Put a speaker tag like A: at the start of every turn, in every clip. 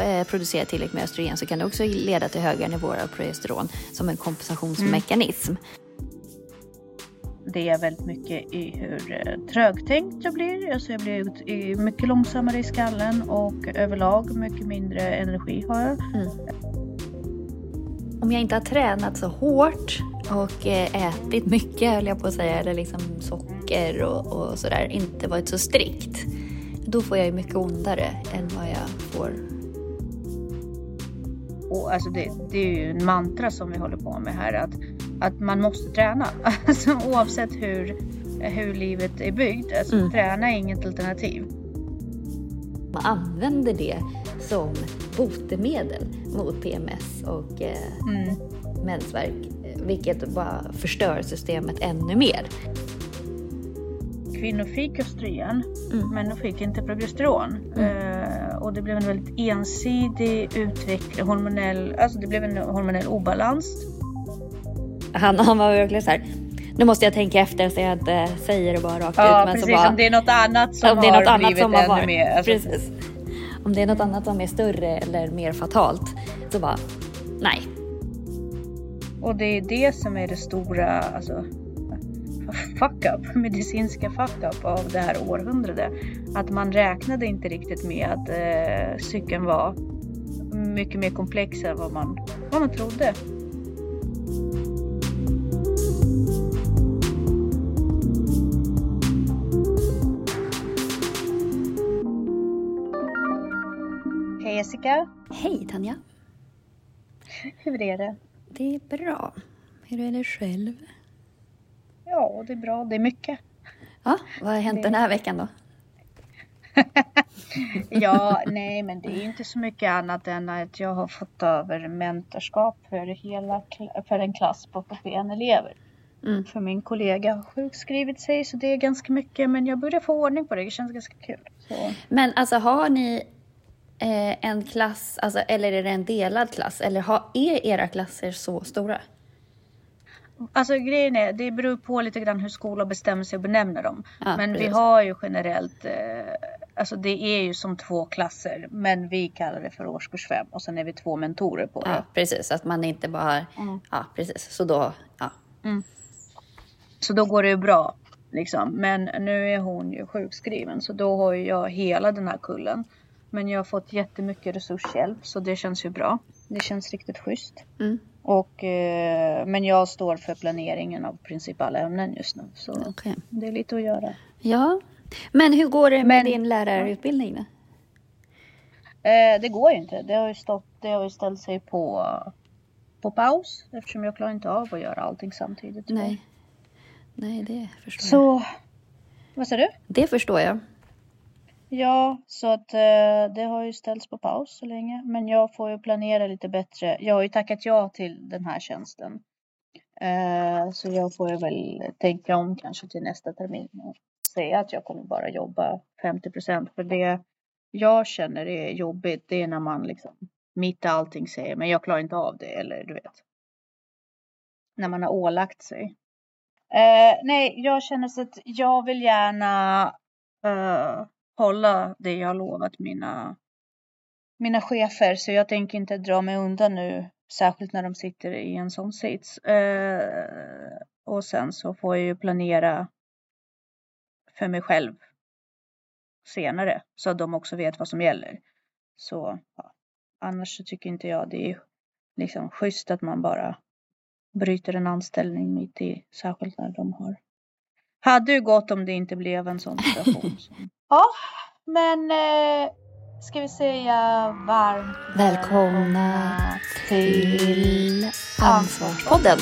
A: eh, producerar tillräckligt med östrogen så kan det också leda till höga nivåer av progesteron som en kompensationsmekanism. Mm.
B: Det är väldigt mycket i hur eh, trögtänkt jag blir. Alltså jag blir mycket långsammare i skallen och överlag mycket mindre energi har jag. Mm.
A: Om jag inte har tränat så hårt och eh, ätit mycket, höll jag på att säga, eller liksom socker och, och sådär, inte varit så strikt, då får jag ju mycket ondare än vad jag får.
B: Och alltså det, det är ju en mantra som vi håller på med här, att, att man måste träna. Alltså, oavsett hur, hur livet är byggt, alltså, mm. träna är inget alternativ.
A: Man använder det som botemedel mot PMS och eh, mm. mensvärk, vilket bara förstör systemet ännu mer.
B: Kvinnor fick östrogen, mm. men de fick inte progesteron. Mm. Och det blev en väldigt ensidig utveckling, hormonell, alltså det blev en hormonell obalans.
A: Han, han var verkligen så här, nu måste jag tänka efter så jag inte säger det bara rakt
B: ja,
A: ut.
B: Men precis, bara, om det är något annat som har annat blivit som har ännu mer. Alltså,
A: precis om det är något annat som är större eller mer fatalt, så bara nej.
B: Och det är det som är det stora, alltså fuck up, medicinska fuck up av det här århundradet. Att man räknade inte riktigt med att eh, cykeln var mycket mer komplex än vad man, vad man trodde. Jessica.
A: Hej Tanja.
B: Hur är det?
A: Det är bra. Hur är det själv?
B: Ja, det är bra. Det är mycket.
A: Ja, vad har hänt det... den här veckan då?
B: ja, nej, men det är inte så mycket annat än att jag har fått över mentorskap för, hela, för en klass på 41 elever. Mm. För min kollega har sjukskrivit sig så det är ganska mycket men jag börjar få ordning på det. Det känns ganska kul. Så.
A: Men alltså har ni eh, en klass, alltså, eller är det en delad klass? Eller har, är era klasser så stora?
B: Alltså grejen är, det beror på lite grann hur skolan bestämmer sig att benämna dem. Ja, men precis. vi har ju generellt, eh, alltså det är ju som två klasser. Men vi kallar det för årskurs fem och sen är vi två mentorer på det.
A: Ja, precis. Att man inte bara har, mm. ja precis. Så då, ja. Mm.
B: Så då går det ju bra. Liksom. Men nu är hon ju sjukskriven så då har jag hela den här kullen. Men jag har fått jättemycket resurshjälp så det känns ju bra. Det känns riktigt schysst. Mm. Och, eh, men jag står för planeringen av princip alla ämnen just nu. Så okay. det är lite att göra.
A: Ja, men hur går det med men, din lärarutbildning då?
B: Eh, det går ju inte. Det har ju, stått, det har ju ställt sig på, på paus eftersom jag klarar inte av att göra allting samtidigt.
A: Nej, Nej det förstår
B: så, jag. Vad sa du?
A: Det förstår jag.
B: Ja, så att eh, det har ju ställts på paus så länge. Men jag får ju planera lite bättre. Jag har ju tackat ja till den här tjänsten. Eh, så jag får ju väl tänka om kanske till nästa termin och säga att jag kommer bara jobba 50 procent. För det jag känner är jobbigt, det är när man liksom mitt i allting säger men jag klarar inte av det eller du vet. När man har ålagt sig. Eh, nej, jag känner så att jag vill gärna uh, hålla det jag lovat mina, mina chefer. Så jag tänker inte dra mig undan nu, särskilt när de sitter i en sån sits. Eh, och sen så får jag ju planera för mig själv senare så att de också vet vad som gäller. Så ja. annars så tycker inte jag det är liksom schysst att man bara bryter en anställning mitt i, särskilt när de har hade ju gått om det inte blev en sån situation. ja, men eh, ska vi säga varmt
A: välkomna till Ansvarspodden.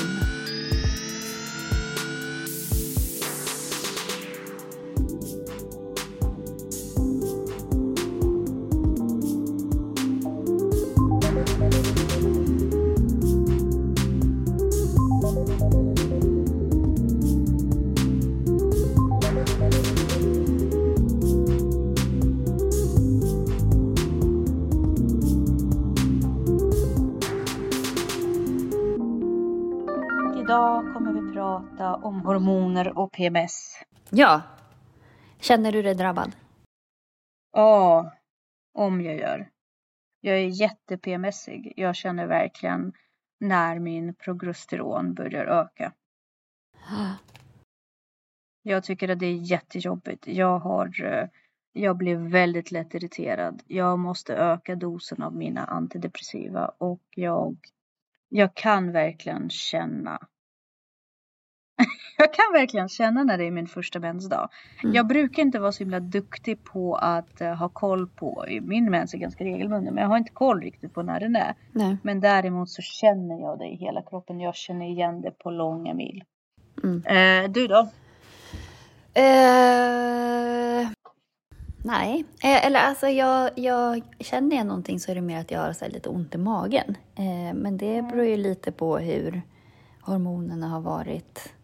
B: PMS.
A: Ja. Känner du dig drabbad?
B: Ja, om jag gör. Jag är jätte-PMSig. Jag känner verkligen när min progesteron börjar öka. Jag tycker att det är jättejobbigt. Jag har eh, jag blir väldigt lätt irriterad. Jag måste öka dosen av mina antidepressiva och jag, jag kan verkligen känna jag kan verkligen känna när det är min första mensdag. Mm. Jag brukar inte vara så himla duktig på att uh, ha koll på, min mens är ganska regelbunden men jag har inte koll riktigt på när den är. Nej. Men däremot så känner jag det i hela kroppen. Jag känner igen det på långa mil. Mm. Uh, du då?
A: Uh, nej, eller alltså jag, jag känner jag någonting så är det mer att jag har så lite ont i magen. men det beror ju lite på hur hormonerna har varit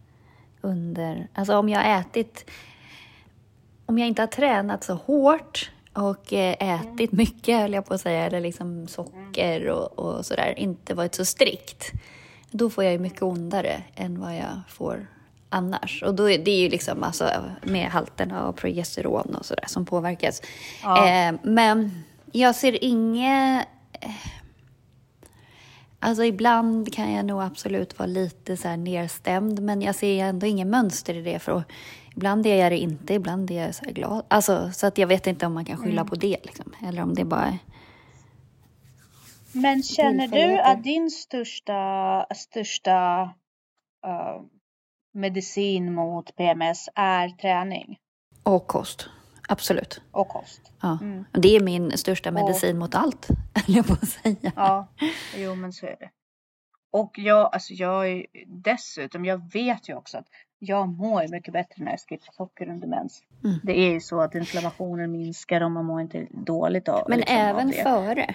A: under... Alltså om jag har ätit... Om jag inte har tränat så hårt och eh, ätit mycket, höll jag på att säga, eller liksom socker och, och sådär, inte varit så strikt, då får jag ju mycket ondare än vad jag får annars. Och då är det ju liksom alltså med halterna av progesteron och sådär som påverkas. Ja. Eh, men jag ser inget Alltså ibland kan jag nog absolut vara lite så här nedstämd, men jag ser ändå inget mönster i det. För ibland är jag det inte, ibland är jag så glad. Alltså, så att jag vet inte om man kan skylla mm. på det, liksom. eller om det bara är...
B: Men känner du att din största, största uh, medicin mot PMS är träning?
A: Och kost. Absolut.
B: Och kost.
A: Ja. Mm. Det är min största medicin och... mot allt, höll jag på att säga.
B: Ja, jo men så är det. Och jag, alltså jag är dessutom, jag vet ju också att jag mår mycket bättre när jag skippar socker under mens. Mm. Det är ju så att inflammationen minskar och man mår inte dåligt av
A: Men liksom, även av före?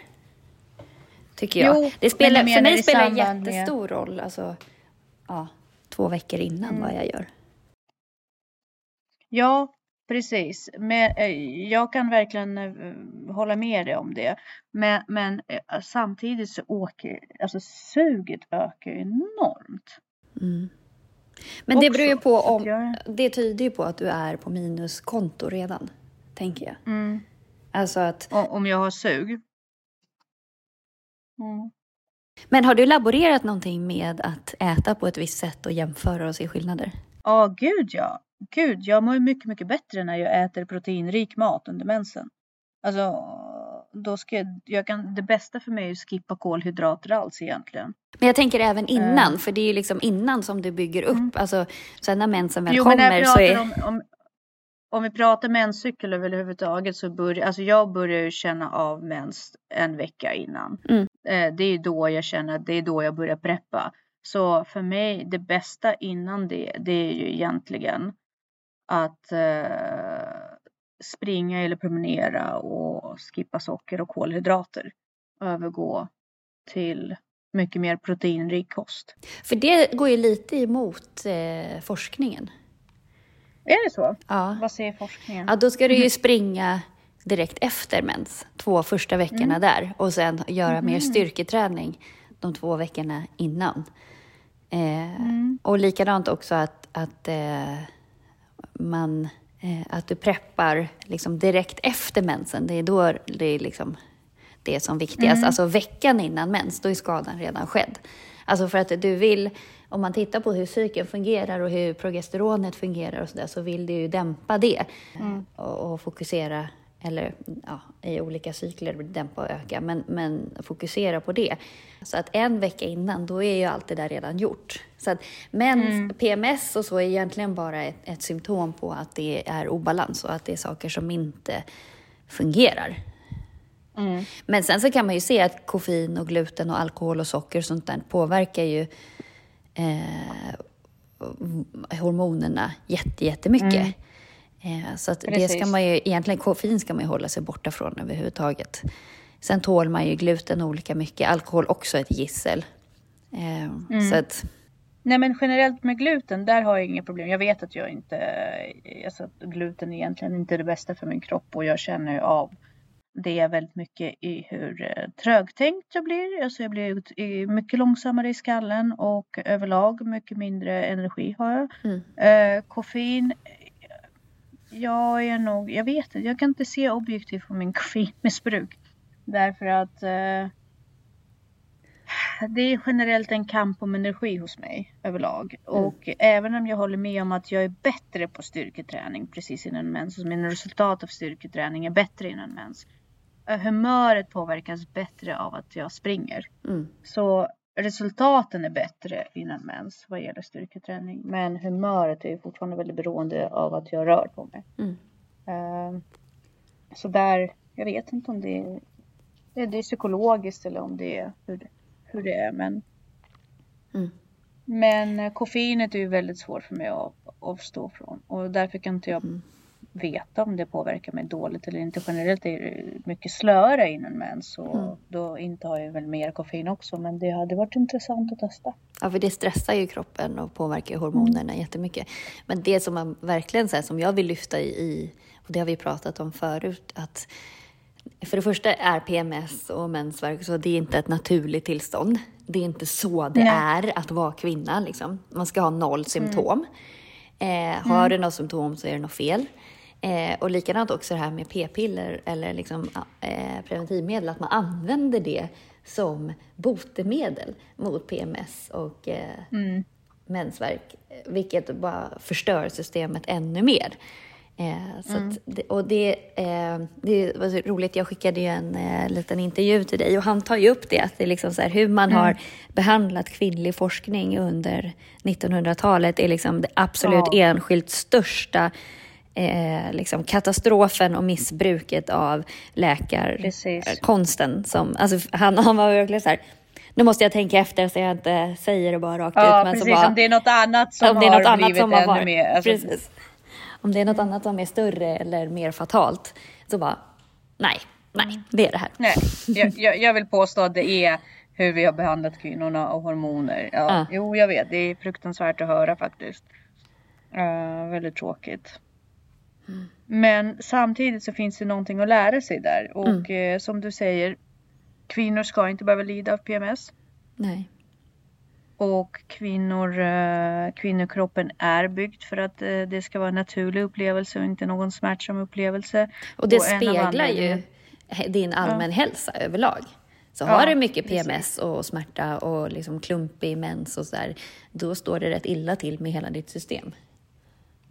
A: Tycker jag. Jo, det spelar, för mig spelar det jättestor med... roll, alltså ja, två veckor innan mm. vad jag gör.
B: Ja, Precis, men eh, jag kan verkligen eh, hålla med dig om det. Men, men eh, samtidigt så åker, alltså suget ökar enormt.
A: Mm. Men Också, det beror ju på om, jag... det tyder ju på att du är på minuskonto redan, tänker jag.
B: Mm.
A: Alltså att...
B: Om jag har sug?
A: Mm. Men har du laborerat någonting med att äta på ett visst sätt och jämföra och se skillnader?
B: Ja, gud ja. Gud, jag mår mycket, mycket bättre när jag äter proteinrik mat under mensen. Alltså, då ska jag, jag kan, det bästa för mig är att skippa kolhydrater alls egentligen.
A: Men jag tänker även innan, uh, för det är ju liksom innan som du bygger upp. Mm. Alltså, sen när mensen väl jo, kommer så är...
B: Om, om, om vi pratar menscykel överhuvudtaget så börjar, alltså jag börjar ju känna av mens en vecka innan.
A: Mm.
B: Eh, det är då jag känner att det är då jag börjar preppa. Så för mig, det bästa innan det, det är ju egentligen att eh, springa eller promenera och skippa socker och kolhydrater. Övergå till mycket mer proteinrik kost.
A: För det går ju lite emot eh, forskningen.
B: Är det så?
A: Ja.
B: Vad säger forskningen?
A: Ja, då ska du ju springa direkt efter mens, två första veckorna mm. där och sen göra mm. mer styrketräning de två veckorna innan. Eh, mm. Och likadant också att, att eh, man, eh, att du preppar liksom direkt efter mensen. Det är då det är liksom det som viktigast. Mm. Alltså veckan innan mens, då är skadan redan skedd. Alltså för att du vill, om man tittar på hur cykeln fungerar och hur progesteronet fungerar och så där, så vill du ju dämpa det mm. och, och, fokusera eller ja, i olika cykler dämpa och öka, men, men fokusera på det. Så att en vecka innan, då är ju allt det där redan gjort. Så att, men mm. PMS och så är egentligen bara ett, ett symptom på att det är obalans och att det är saker som inte fungerar.
B: Mm.
A: Men sen så kan man ju se att koffein och gluten och alkohol och socker och sånt där påverkar ju eh, hormonerna jättemycket. Mm. Eh, så att det ska man ju, egentligen koffein ska man ju hålla sig borta från överhuvudtaget. Sen tål man ju gluten olika mycket, alkohol också ett gissel. Eh, mm. Så att,
B: Nej men generellt med gluten, där har jag inga problem. Jag vet att jag inte, alltså gluten egentligen inte är det bästa för min kropp och jag känner av det väldigt mycket i hur eh, trögtänkt jag blir. Alltså jag blir mycket långsammare i skallen och överlag mycket mindre energi har jag.
A: Mm.
B: Eh, koffein jag är nog, jag vet inte, jag kan inte se objektivt på min koffeinmissbruk. Därför att eh, det är generellt en kamp om energi hos mig överlag.
A: Mm.
B: Och även om jag håller med om att jag är bättre på styrketräning precis innan mens. Och mina resultat av styrketräning är bättre innan mens. eh, Humöret påverkas bättre av att jag springer.
A: Mm.
B: Så resultaten är bättre innan mens vad gäller styrketräning. Men humöret är fortfarande väldigt beroende av att jag rör på mig.
A: Mm.
B: Eh, Så där, jag vet inte om det är, det är, det är psykologiskt eller om det är hur, det- hur det är. Men,
A: Mm.
B: men eh, koffeinet är ju väldigt svårt för mig att avstå från. Och därför kan inte jag
A: Mm.
B: Veta om det påverkar mig dåligt eller inte. Generellt är det mycket slöare innan mens. Och
A: Mm.
B: då intar jag väl mer koffein också. Men det hade varit intressant att testa.
A: Ja, för det stressar ju kroppen och påverkar hormonerna jättemycket. Men det som man verkligen så här, som jag vill lyfta i, och det har vi pratat om förut, att för det första är PMS och mensvärk så det är inte ett naturligt tillstånd. Det är inte så det
B: Nej.
A: är att vara kvinna. Liksom. Man ska ha noll symptom. Eh, har du något symptom så är det något fel. Eh, och likadant också det här med p-piller eller liksom, eh, preventivmedel, att man använder det som botemedel mot PMS och eh,
B: Mm.
A: mensvärk, vilket bara förstör systemet ännu mer. Eh, så att, det- och det, eh, det var så roligt, jag skickade ju en eh, liten intervju till dig och han tar ju upp det, att det är liksom så här, hur man har behandlat kvinnlig forskning under 1900-talet är liksom det absolut
B: Ja.
A: enskilt största eh, liksom katastrofen och missbruket av läkarkonsten. Som, alltså, han, han var verkligen så här, nu måste jag tänka efter så jag inte säger det bara rakt
B: Ja,
A: ut. Men
B: precis.
A: bara,
B: om det är något annat som
A: om det är
B: har
A: något annat
B: blivit
A: som har
B: ännu mer. Alltså,
A: precis. Om det är något annat som är större eller mer fatalt, så bara, nej, nej, det är det här.
B: Nej, jag, jag, jag vill påstå att det är hur vi har behandlat kvinnorna och hormoner. Ja,
A: Ja.
B: Jo, jag vet. Det är fruktansvärt att höra faktiskt. Eh, väldigt tråkigt. Men samtidigt så finns det någonting att lära sig där. Och eh, som du säger, kvinnor ska inte behöva lida av PMS.
A: Nej.
B: Och kvinnor, eh, kvinnokroppen är byggd för att eh, det ska vara en naturlig upplevelse och inte någon smärtsam upplevelse.
A: Och det
B: Och
A: speglar ju din allmän hälsa överlag. Så
B: Ja,
A: har du mycket. PMS och smärta och liksom klumpig mens och sådär, då står det rätt illa till med hela ditt system.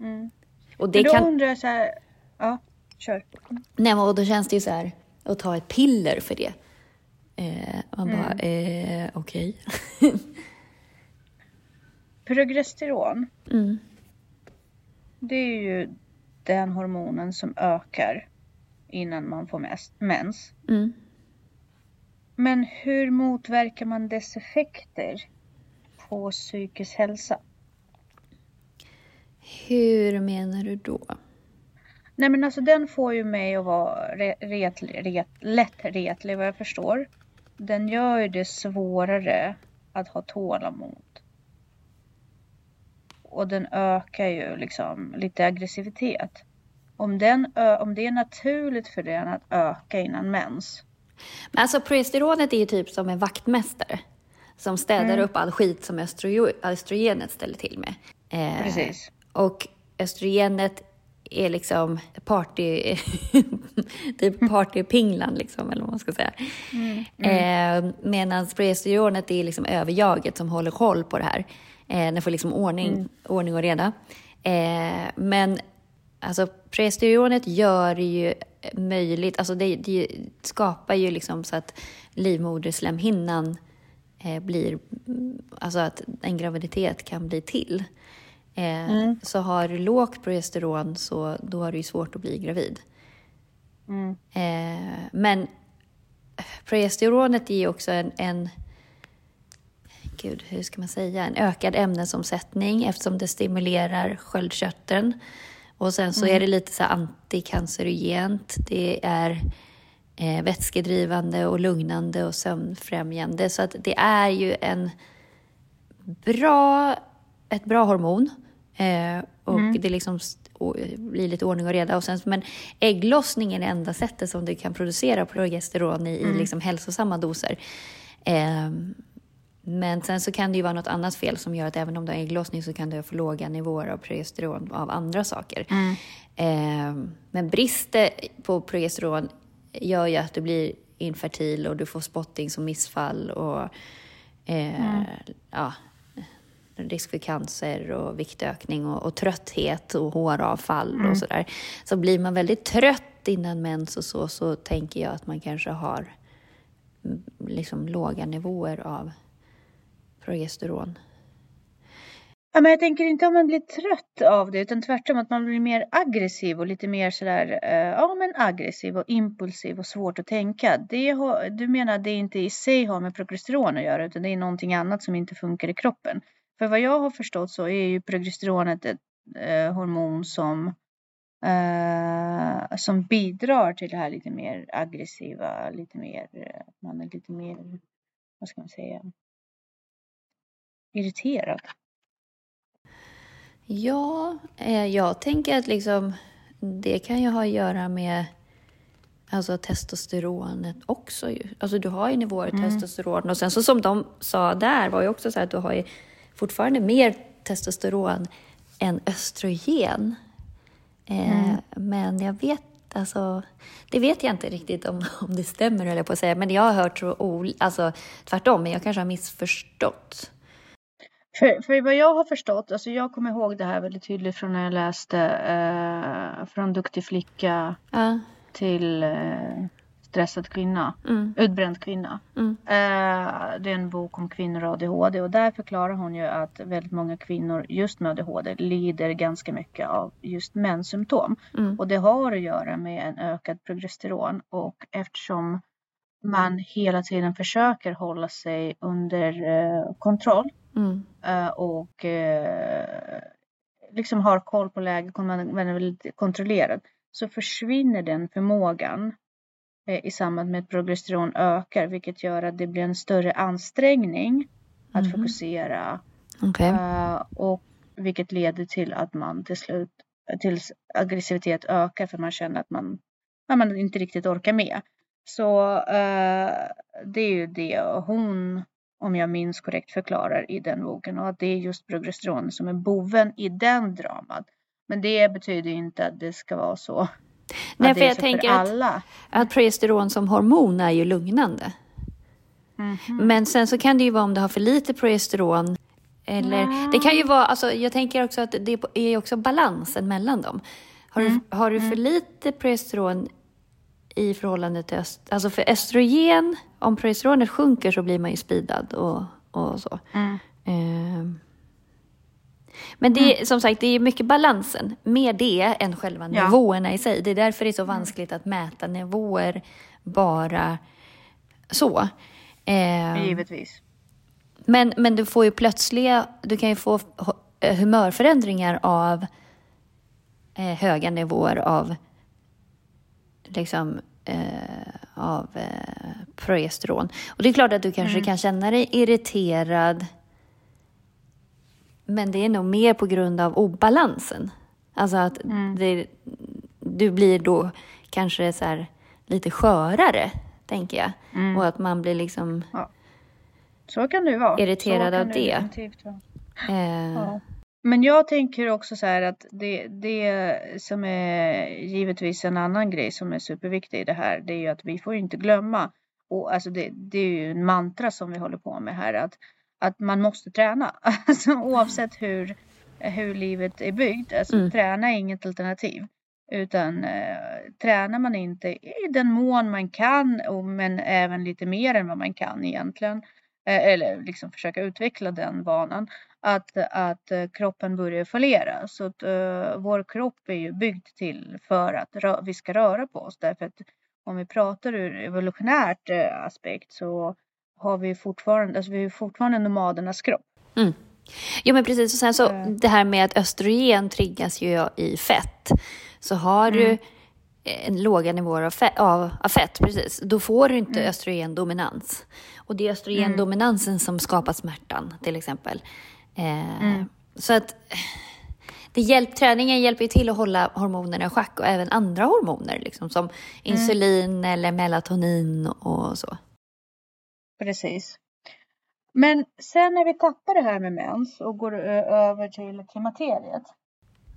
B: Mm.
A: Och det
B: då
A: kan,
B: undrar jag så här, ja, kör.
A: nej, men och då känns det ju så här, att ta ett piller för det. Eh, man bara,
B: Mm.
A: eh, okej.
B: Progesteron,
A: mm.
B: det är ju den hormonen som ökar innan man får mens.
A: Mm.
B: Men hur motverkar man dess effekter på psykisk hälsa?
A: Hur menar du då?
B: Nej men alltså den får ju mig att vara re- retlig, ret, lättretlig vad jag förstår. Den gör ju det svårare att ha tålamod. Och den ökar ju liksom lite aggressivitet. Om, den, om det är naturligt för den att öka innan mens.
A: Men alltså progesteronet är ju typ som en vaktmästare som städar
B: Mm.
A: upp all skit som östro- östrogenet ställer till med. Eh,
B: Precis.
A: Och östrogenet är liksom party, typ partypinglan liksom, eller vad man ska säga.
B: Mm.
A: Eh, Medan progesteronet är liksom överjaget som håller koll på det här. Eh, den får liksom ordning,
B: Mm.
A: ordning och reda. Eh, men alltså progesteronet gör ju möjligt, alltså det, det skapar ju liksom så att livmoderslemhinnan eh, blir, mm, alltså att en graviditet kan bli till. Eh,
B: Mm.
A: Så har du lågt progesteron så då har du ju svårt att bli gravid.
B: Mm.
A: Eh, men progesteronet är ju också en, en gud, hur ska man säga, en ökad ämnesomsättning eftersom det stimulerar sköldkörteln. Och sen så är det lite så antikancerogent. Det är eh, vätskedrivande och lugnande och sömnfrämjande. Så att det är ju en bra, ett bra hormon. Eh, och det liksom och, blir lite ordning och reda. Och sen, men ägglossning är enda sättet som du kan producera progesteron i, i liksom hälsosamma doser. Eh, men sen så kan det ju vara något annat fel som gör att även om du har ägglossning så kan du få låga nivåer av progesteron av andra saker. Eh, men brist på progesteron gör ju att du blir infertil och du får spotting som missfall och eh, mm. ja, risk för cancer och viktökning och, och trötthet och håravfall mm. och sådär. Så blir man väldigt trött innan mens och så, så tänker jag att man kanske har mm, liksom låga nivåer av progesteron.
B: Ja, men jag tänker inte om man blir trött av det utan tvärtom att man blir mer aggressiv och lite mer sådär, eh, ja men aggressiv och impulsiv och svårt att tänka. Det har, du menar att det inte i sig har med progesteron att göra utan det är någonting annat som inte funkar i kroppen? För vad jag har förstått så är ju progesteronet ett eh, hormon som eh, som bidrar till det här lite mer aggressiva, lite mer, man är lite mer, vad ska man säga, irriterad.
A: Ja, eh, jag tänker att liksom, det kan ju ha att göra med alltså testosteronet också. Ju. Alltså du har ju nivåer mm. testosteron och sen så som de sa där var ju också så att du har ju fortfarande mer testosteron än östrogen. Eh, mm. Men jag vet alltså, det vet jag inte riktigt om, om det stämmer, eller på att säga. Men jag har hört så alltså, tvärtom, men jag kanske har missförstått.
B: För, för vad jag har förstått, alltså jag kommer ihåg det här väldigt tydligt från när jag läste eh, Från duktig flicka uh. till eh, Stressad kvinna, mm. Utbränd kvinna. Mm. Eh, det är en bok om kvinnor och ADHD och där förklarar hon ju att väldigt många kvinnor just med ADHD lider ganska mycket av just menssymptom. Mm. Och det har att göra med en ökad progesteron och eftersom man hela tiden försöker hålla sig under eh, kontroll Mm. Uh, och uh, liksom har koll på läget, man är väldigt kontrollerad, så försvinner den förmågan i samband med att progesteron ökar, vilket gör att det blir en större ansträngning att mm. fokusera. Okay. och vilket leder till att man till slut, till aggressivitet ökar för man känner att man, man inte riktigt orkar med. Så det är ju det hon om jag minns korrekt, förklarar i den boken och att det är just progesteron som är boven i den dramat. Men det betyder inte att det ska vara så.
A: Nej, för jag så tänker för alla. Att, att progesteron som hormon är ju lugnande. Mm -hmm. Men sen så kan det ju vara om du har för lite progesteron eller mm. det kan ju vara, alltså jag tänker också att det är också balansen mellan dem. Har, mm. du, har du för mm. lite progesteron i förhållande till öst, alltså för östrogen, om progesteronet sjunker så blir man ju speedad och, och så. Mm. Eh. Men det är mm. som sagt, det är mycket balansen med det än själva ja. nivåerna i sig. Det är därför det är så mm. vanskligt att mäta nivåer bara så.
B: Eh. Givetvis.
A: Men, men du får ju plötsliga, du kan ju få humörförändringar av eh, höga nivåer av liksom, eh, av eh, progesteron. Och det är klart att du kanske mm. kan känna dig irriterad. Men det är nog mer på grund av obalansen. Alltså att mm. det, du blir då kanske så här, lite skörare, tänker jag. Mm. Och att man blir liksom
B: ja. Så kan det vara.
A: irriterad av det.
B: Eh, ja. Men jag tänker också så här att det, det som är givetvis en annan grej som är superviktig i det här, det är ju att vi får inte glömma, och alltså det, det är ju en mantra som vi håller på med här, att, att man måste träna. Alltså oavsett hur, hur livet är byggt, alltså mm. träna är inget alternativ. Utan eh, tränar man inte i den mån man kan, och, men även lite mer än vad man kan egentligen, eh, eller liksom försöka utveckla den vanan, att, att eh, kroppen börjar fallera. Så att uh, vår kropp är ju byggd till för att vi ska röra på oss. Därför att om vi pratar ur evolutionärt uh, aspekt så har vi fortfarande, alltså vi har fortfarande nomadernas kropp.
A: Mm. Jo men precis, och sen så uh. det här med att östrogen triggas ju i fett. Så har mm. du en låga nivåer av fett, av, av fett, precis, då får du inte mm. östrogendominans. Och det är östrogendominansen mm. som skapar smärtan till exempel. Eh, mm. Så att det hjälp, träningen hjälper ju till att hålla hormonerna i schack och även andra hormoner liksom, som insulin mm. eller melatonin och så.
B: Precis. Men sen när vi tappar det här med mens och går över till klimakteriet.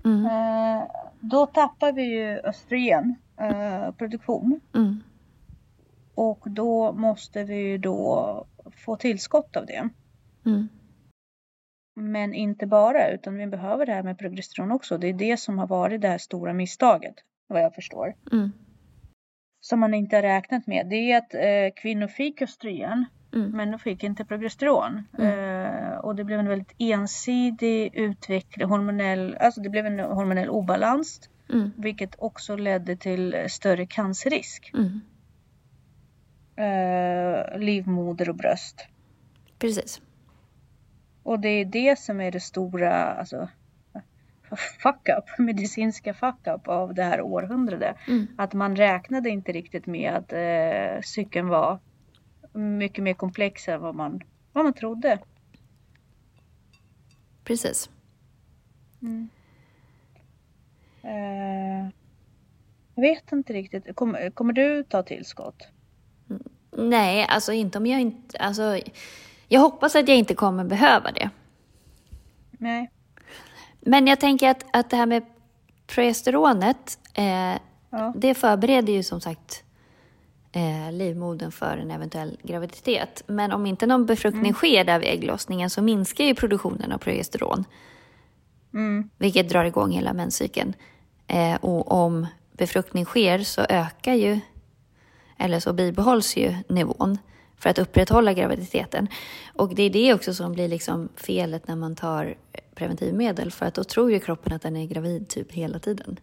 B: Mm. Eh, då tappar vi ju östrogenproduktion. Eh, mm. Och då måste vi då få tillskott av det.
A: Mm.
B: Men inte bara, utan vi behöver det här med progesteron också. Det är det som har varit det här stora misstaget, vad jag förstår.
A: Mm.
B: Som man inte har räknat med. Det är att eh, kvinnor fick östrogen,
A: Mm.
B: men de fick inte progesteron. Eh, och det blev en väldigt ensidig utveckling, hormonell, alltså det blev en hormonell obalans.
A: Mm.
B: Vilket också ledde till större cancerrisk.
A: Mm.
B: Eh, livmoder och bröst.
A: Precis.
B: Och det är det som är det stora, alltså fuck up, medicinska fuck up av det här århundradet.
A: Mm.
B: Att man räknade inte riktigt med att eh, cykeln var mycket mer komplex än vad man, vad man trodde.
A: Precis.
B: Eh, jag vet inte riktigt, kommer, kommer du ta tillskott?
A: Nej, alltså inte om jag inte... Alltså, jag hoppas att jag inte kommer behöva det.
B: Nej.
A: Men jag tänker att, att det här med progesteronet, eh,
B: Ja.
A: det förbereder ju som sagt eh, livmodern för en eventuell graviditet. Men om inte någon befruktning sker där vid ägglossningen så minskar ju produktionen av progesteron.
B: Mm.
A: Vilket drar igång hela menscykeln. Eh, och om befruktning sker så ökar ju, eller så bibehålls ju nivån för att upprätthålla graviditeten. Och det är det också som blir liksom felet när man tar preventivmedel. För att då tror ju kroppen att den är gravid typ hela tiden.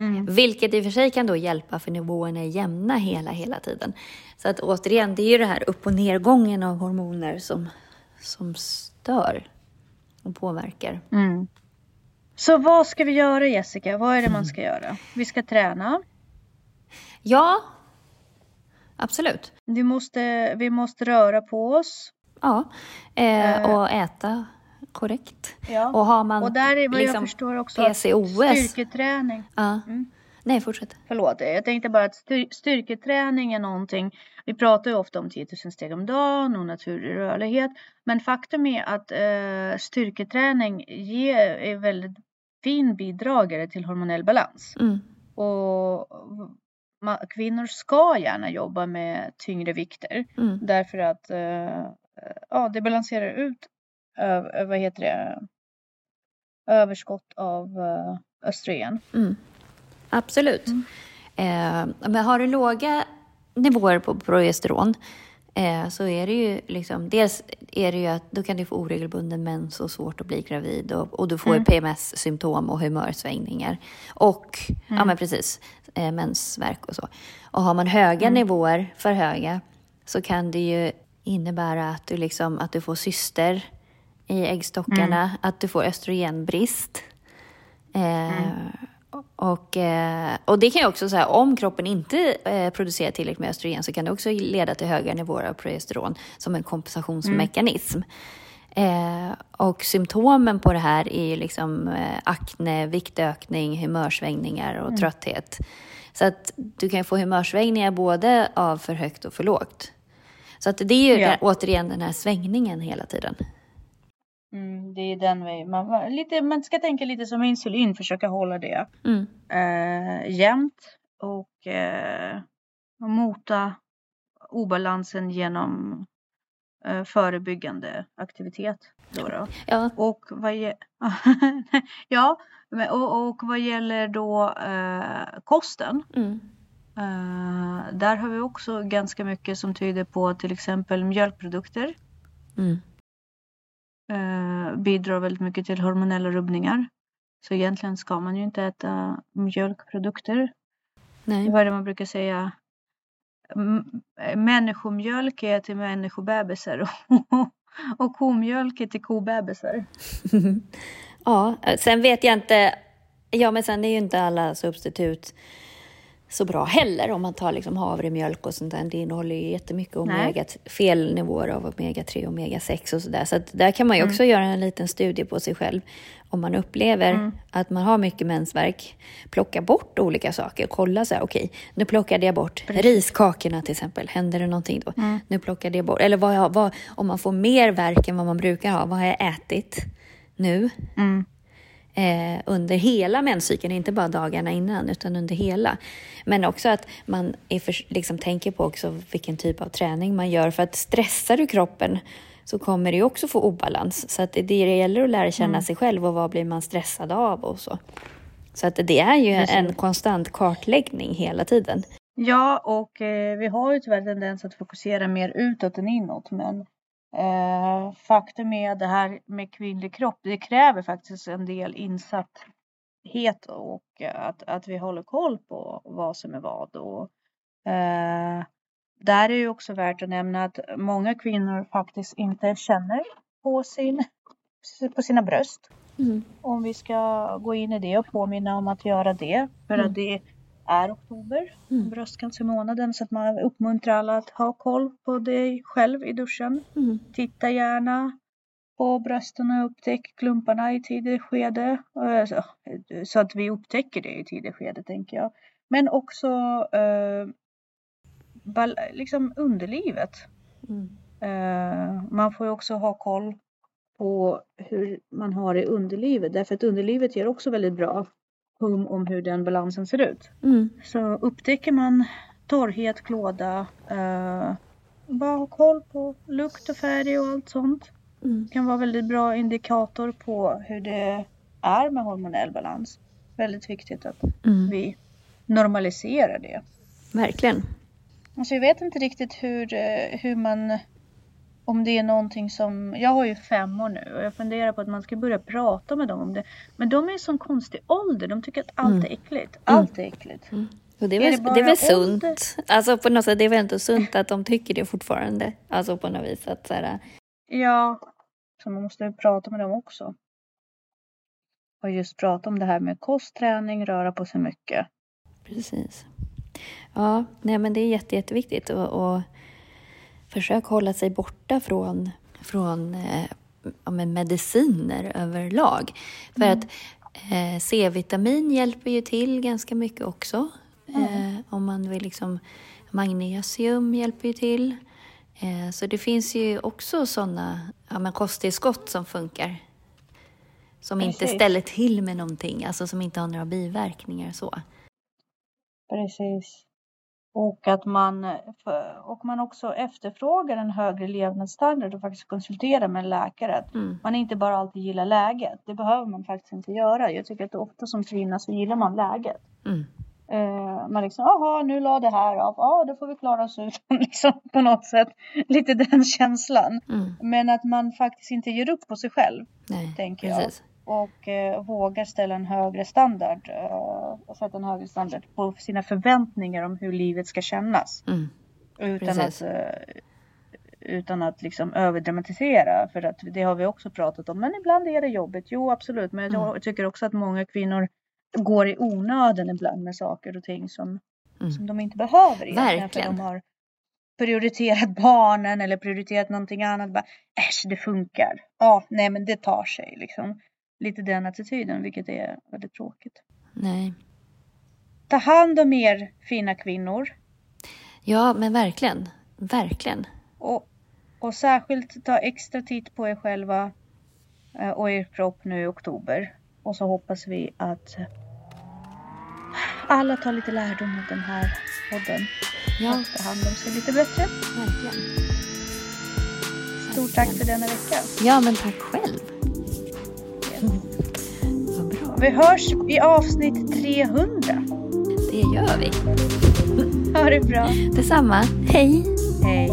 B: Mm.
A: Vilket i och för sig kan då hjälpa för nivåerna är jämna hela, hela tiden. Så att återigen, det är ju det här upp och nedgången av hormoner som, som stör och påverkar.
B: Mm. Så vad ska vi göra Jessica? Vad är det man ska göra? Vi ska träna.
A: Ja, absolut.
B: Vi måste, vi måste röra på oss.
A: Ja, eh, och äta korrekt.
B: Ja.
A: Och har man
B: Och där är vad
A: liksom
B: jag förstår också
A: PCOS.
B: styrketräning.
A: Ja.
B: Mm.
A: Nej, fortsätt.
B: Förlåt, jag tänkte bara att styr, styrketräning är någonting. Vi pratar ju ofta om 10 000 steg om dagen och naturlig rörlighet. Men faktum är att eh, styrketräning ger, är väldigt fin bidragare till hormonell balans.
A: Mm.
B: Och ma- kvinnor ska gärna jobba med tyngre vikter.
A: Mm.
B: Därför att eh, ja, det balanserar ut ö- vad heter det? överskott av östrogen.
A: Mm. Absolut.
B: Mm.
A: Eh, men har du låga nivåer på progesteron eh, så är det ju liksom, dels är det ju att då kan du få oregelbunden mens och svårt att bli gravid och, och du får
B: Mm.
A: PMS-symptom och humörsvängningar. Och, ja men precis, eh, mensvärk och så. Och har man höga nivåer, för höga, så kan det ju innebära att du, liksom, att du får cyster i äggstockarna, att du får östrogenbrist. Eh, och, eh, och det kan ju också säga, om kroppen inte eh, producerar tillräckligt med östrogen så kan det också leda till höga nivåer av progesteron som en kompensationsmekanism. Eh, och symptomen på det här är ju liksom akne, viktökning, humörsvängningar och trötthet. Så att du kan få humörsvängningar både av för högt och för lågt. Så att det är ju
B: Ja.
A: återigen den här svängningen hela tiden.
B: Mm, det är den vi, man, lite, man ska tänka lite som insulin, försöka hålla det
A: Mm.
B: eh, jämnt och eh, mota obalansen genom eh, förebyggande aktivitet. Då då.
A: Ja,
B: Och vad, ja, och, och vad gäller då eh, kosten.
A: mm.
B: Eh, där har vi också ganska mycket som tyder på till exempel mjölkprodukter
A: Mm.
B: Eh, bidrar väldigt mycket till hormonella rubbningar. Så egentligen ska man ju inte äta mjölkprodukter.
A: Nej.
B: Vad är det man brukar säga? M- människomjölk är till människobebisar och, komjölk är till kobebisar.
A: Ja, sen vet jag inte. Ja, men sen är ju inte alla substitut så bra heller om man tar liksom havremjölk och sånt där. Det innehåller ju jättemycket omega, fel nivåer av omega-3 och omega-6 och sådär. Så att där kan man ju också göra en liten studie på sig själv. Om man upplever att man har mycket mensvärk, plocka bort olika saker. Kolla så här, okej, nu plockade jag bort riskakorna till exempel. Händer det någonting då? Nu plockade jag bort, eller vad, jag, vad, om man får mer värk än vad man brukar ha, vad har jag ätit nu? Eh, under hela menscykeln, inte bara dagarna innan utan under hela. Men också att man är för, liksom, tänker på också vilken typ av träning man gör för att stressar du kroppen så kommer det också få obalans. Så att det, det gäller att lära känna mm. sig själv och vad blir man stressad av och så. Så att det är ju en konstant kartläggning hela tiden.
B: Ja, och eh, vi har ju tyvärr tendens att fokusera mer utåt än inåt. Men eh, faktum är att det här med kvinnlig kropp, det kräver faktiskt en del insatthet och att, att vi håller koll på vad som är vad. Och, eh, där är ju också värt att nämna att många kvinnor faktiskt inte känner på, sin, på sina bröst. Mm. Om vi ska gå in i det och påminna om att göra det. För mm. att det är oktober, mm. bröstcancermånaden. Så att man uppmuntrar alla att ha koll på dig själv i duschen. Mm. Titta gärna på brösten och upptäck klumparna i tidigt skede. Så att vi upptäcker det i tidigt skede tänker jag. Men också eh, liksom underlivet. Mm. Eh, man får ju också ha koll på hur man har i underlivet. Därför att underlivet ger också väldigt bra hum om hur den balansen ser ut. Mm. Så upptäcker man torrhet, klåda, eh, bara ha koll på lukt och färg och allt sånt. Mm. kan vara väldigt bra indikator på hur det är med hormonell balans. Väldigt viktigt att mm. vi normaliserar det.
A: Verkligen.
B: Alltså jag vet inte riktigt hur, eh, hur man om det är någonting som, jag har ju femmor nu och jag funderar på att man ska börja prata med dem om det. Men de är i sån konstig ålder, de tycker att allt mm. är äckligt. Allt är äckligt.
A: Mm. Och det är, väl, är det, det är väl sunt? Alltså på något sätt, det är väl inte sunt att de tycker det fortfarande? Alltså på något vis att så här...
B: Ja, så man måste ju prata med dem också. Och just prata om det här med kostträning, röra på sig mycket.
A: Precis. Ja, nej men det är jätte, jätteviktigt och, och försök hålla sig borta från, från eh, ja, mediciner överlag. För mm. att eh, C-vitamin hjälper ju till ganska mycket också. Mm. Eh, om man vill liksom, magnesium hjälper ju till. Eh, så det finns ju också sådana ja, kosttillskott som funkar. Som Precis. inte ställer till med någonting, alltså som inte har några biverkningar så.
B: Precis. Och att man, och man också efterfrågar en högre levnadsstandard och faktiskt konsulterar med en läkare. Mm. Man inte bara alltid gillar läget. Det behöver man faktiskt inte göra. Jag tycker att ofta som kvinna så gillar man läget. Mm. Uh, man liksom, jaha nu la det här av, ja då får vi klara oss ut liksom, på något sätt. Lite den känslan. Mm. Men att man faktiskt inte ger upp på sig själv. Nej, tänker precis. Och eh, vågar ställa en högre standard eh, och sätta en högre standard på sina förväntningar om hur livet ska kännas. Mm. Utan att, eh, utan att liksom överdramatisera för att det har vi också pratat om. Men ibland är det jobbigt. Jo absolut, men mm. jag tycker också att många kvinnor går i onöden ibland med saker och ting som, mm. som de inte behöver.
A: Verkligen.
B: För de har prioriterat barnen eller prioriterat någonting annat. Bara, Äsch, det funkar. Ja, nej men det tar sig liksom lite den attityden, vilket är väldigt tråkigt.
A: Nej.
B: Ta hand om er fina kvinnor.
A: Ja, men verkligen. Verkligen.
B: Och, och särskilt ta extra titt på er själva eh, och er kropp nu i oktober. Och så hoppas vi att alla tar lite lärdom av den här podden. Ja. Och tar hand om sig lite bättre.
A: Verkligen.
B: Stort tack för denna vecka.
A: Ja, men tack själv.
B: Vi hörs i avsnitt 300.
A: Det gör vi.
B: Ha det bra.
A: Detsamma. Hej.
B: Hej.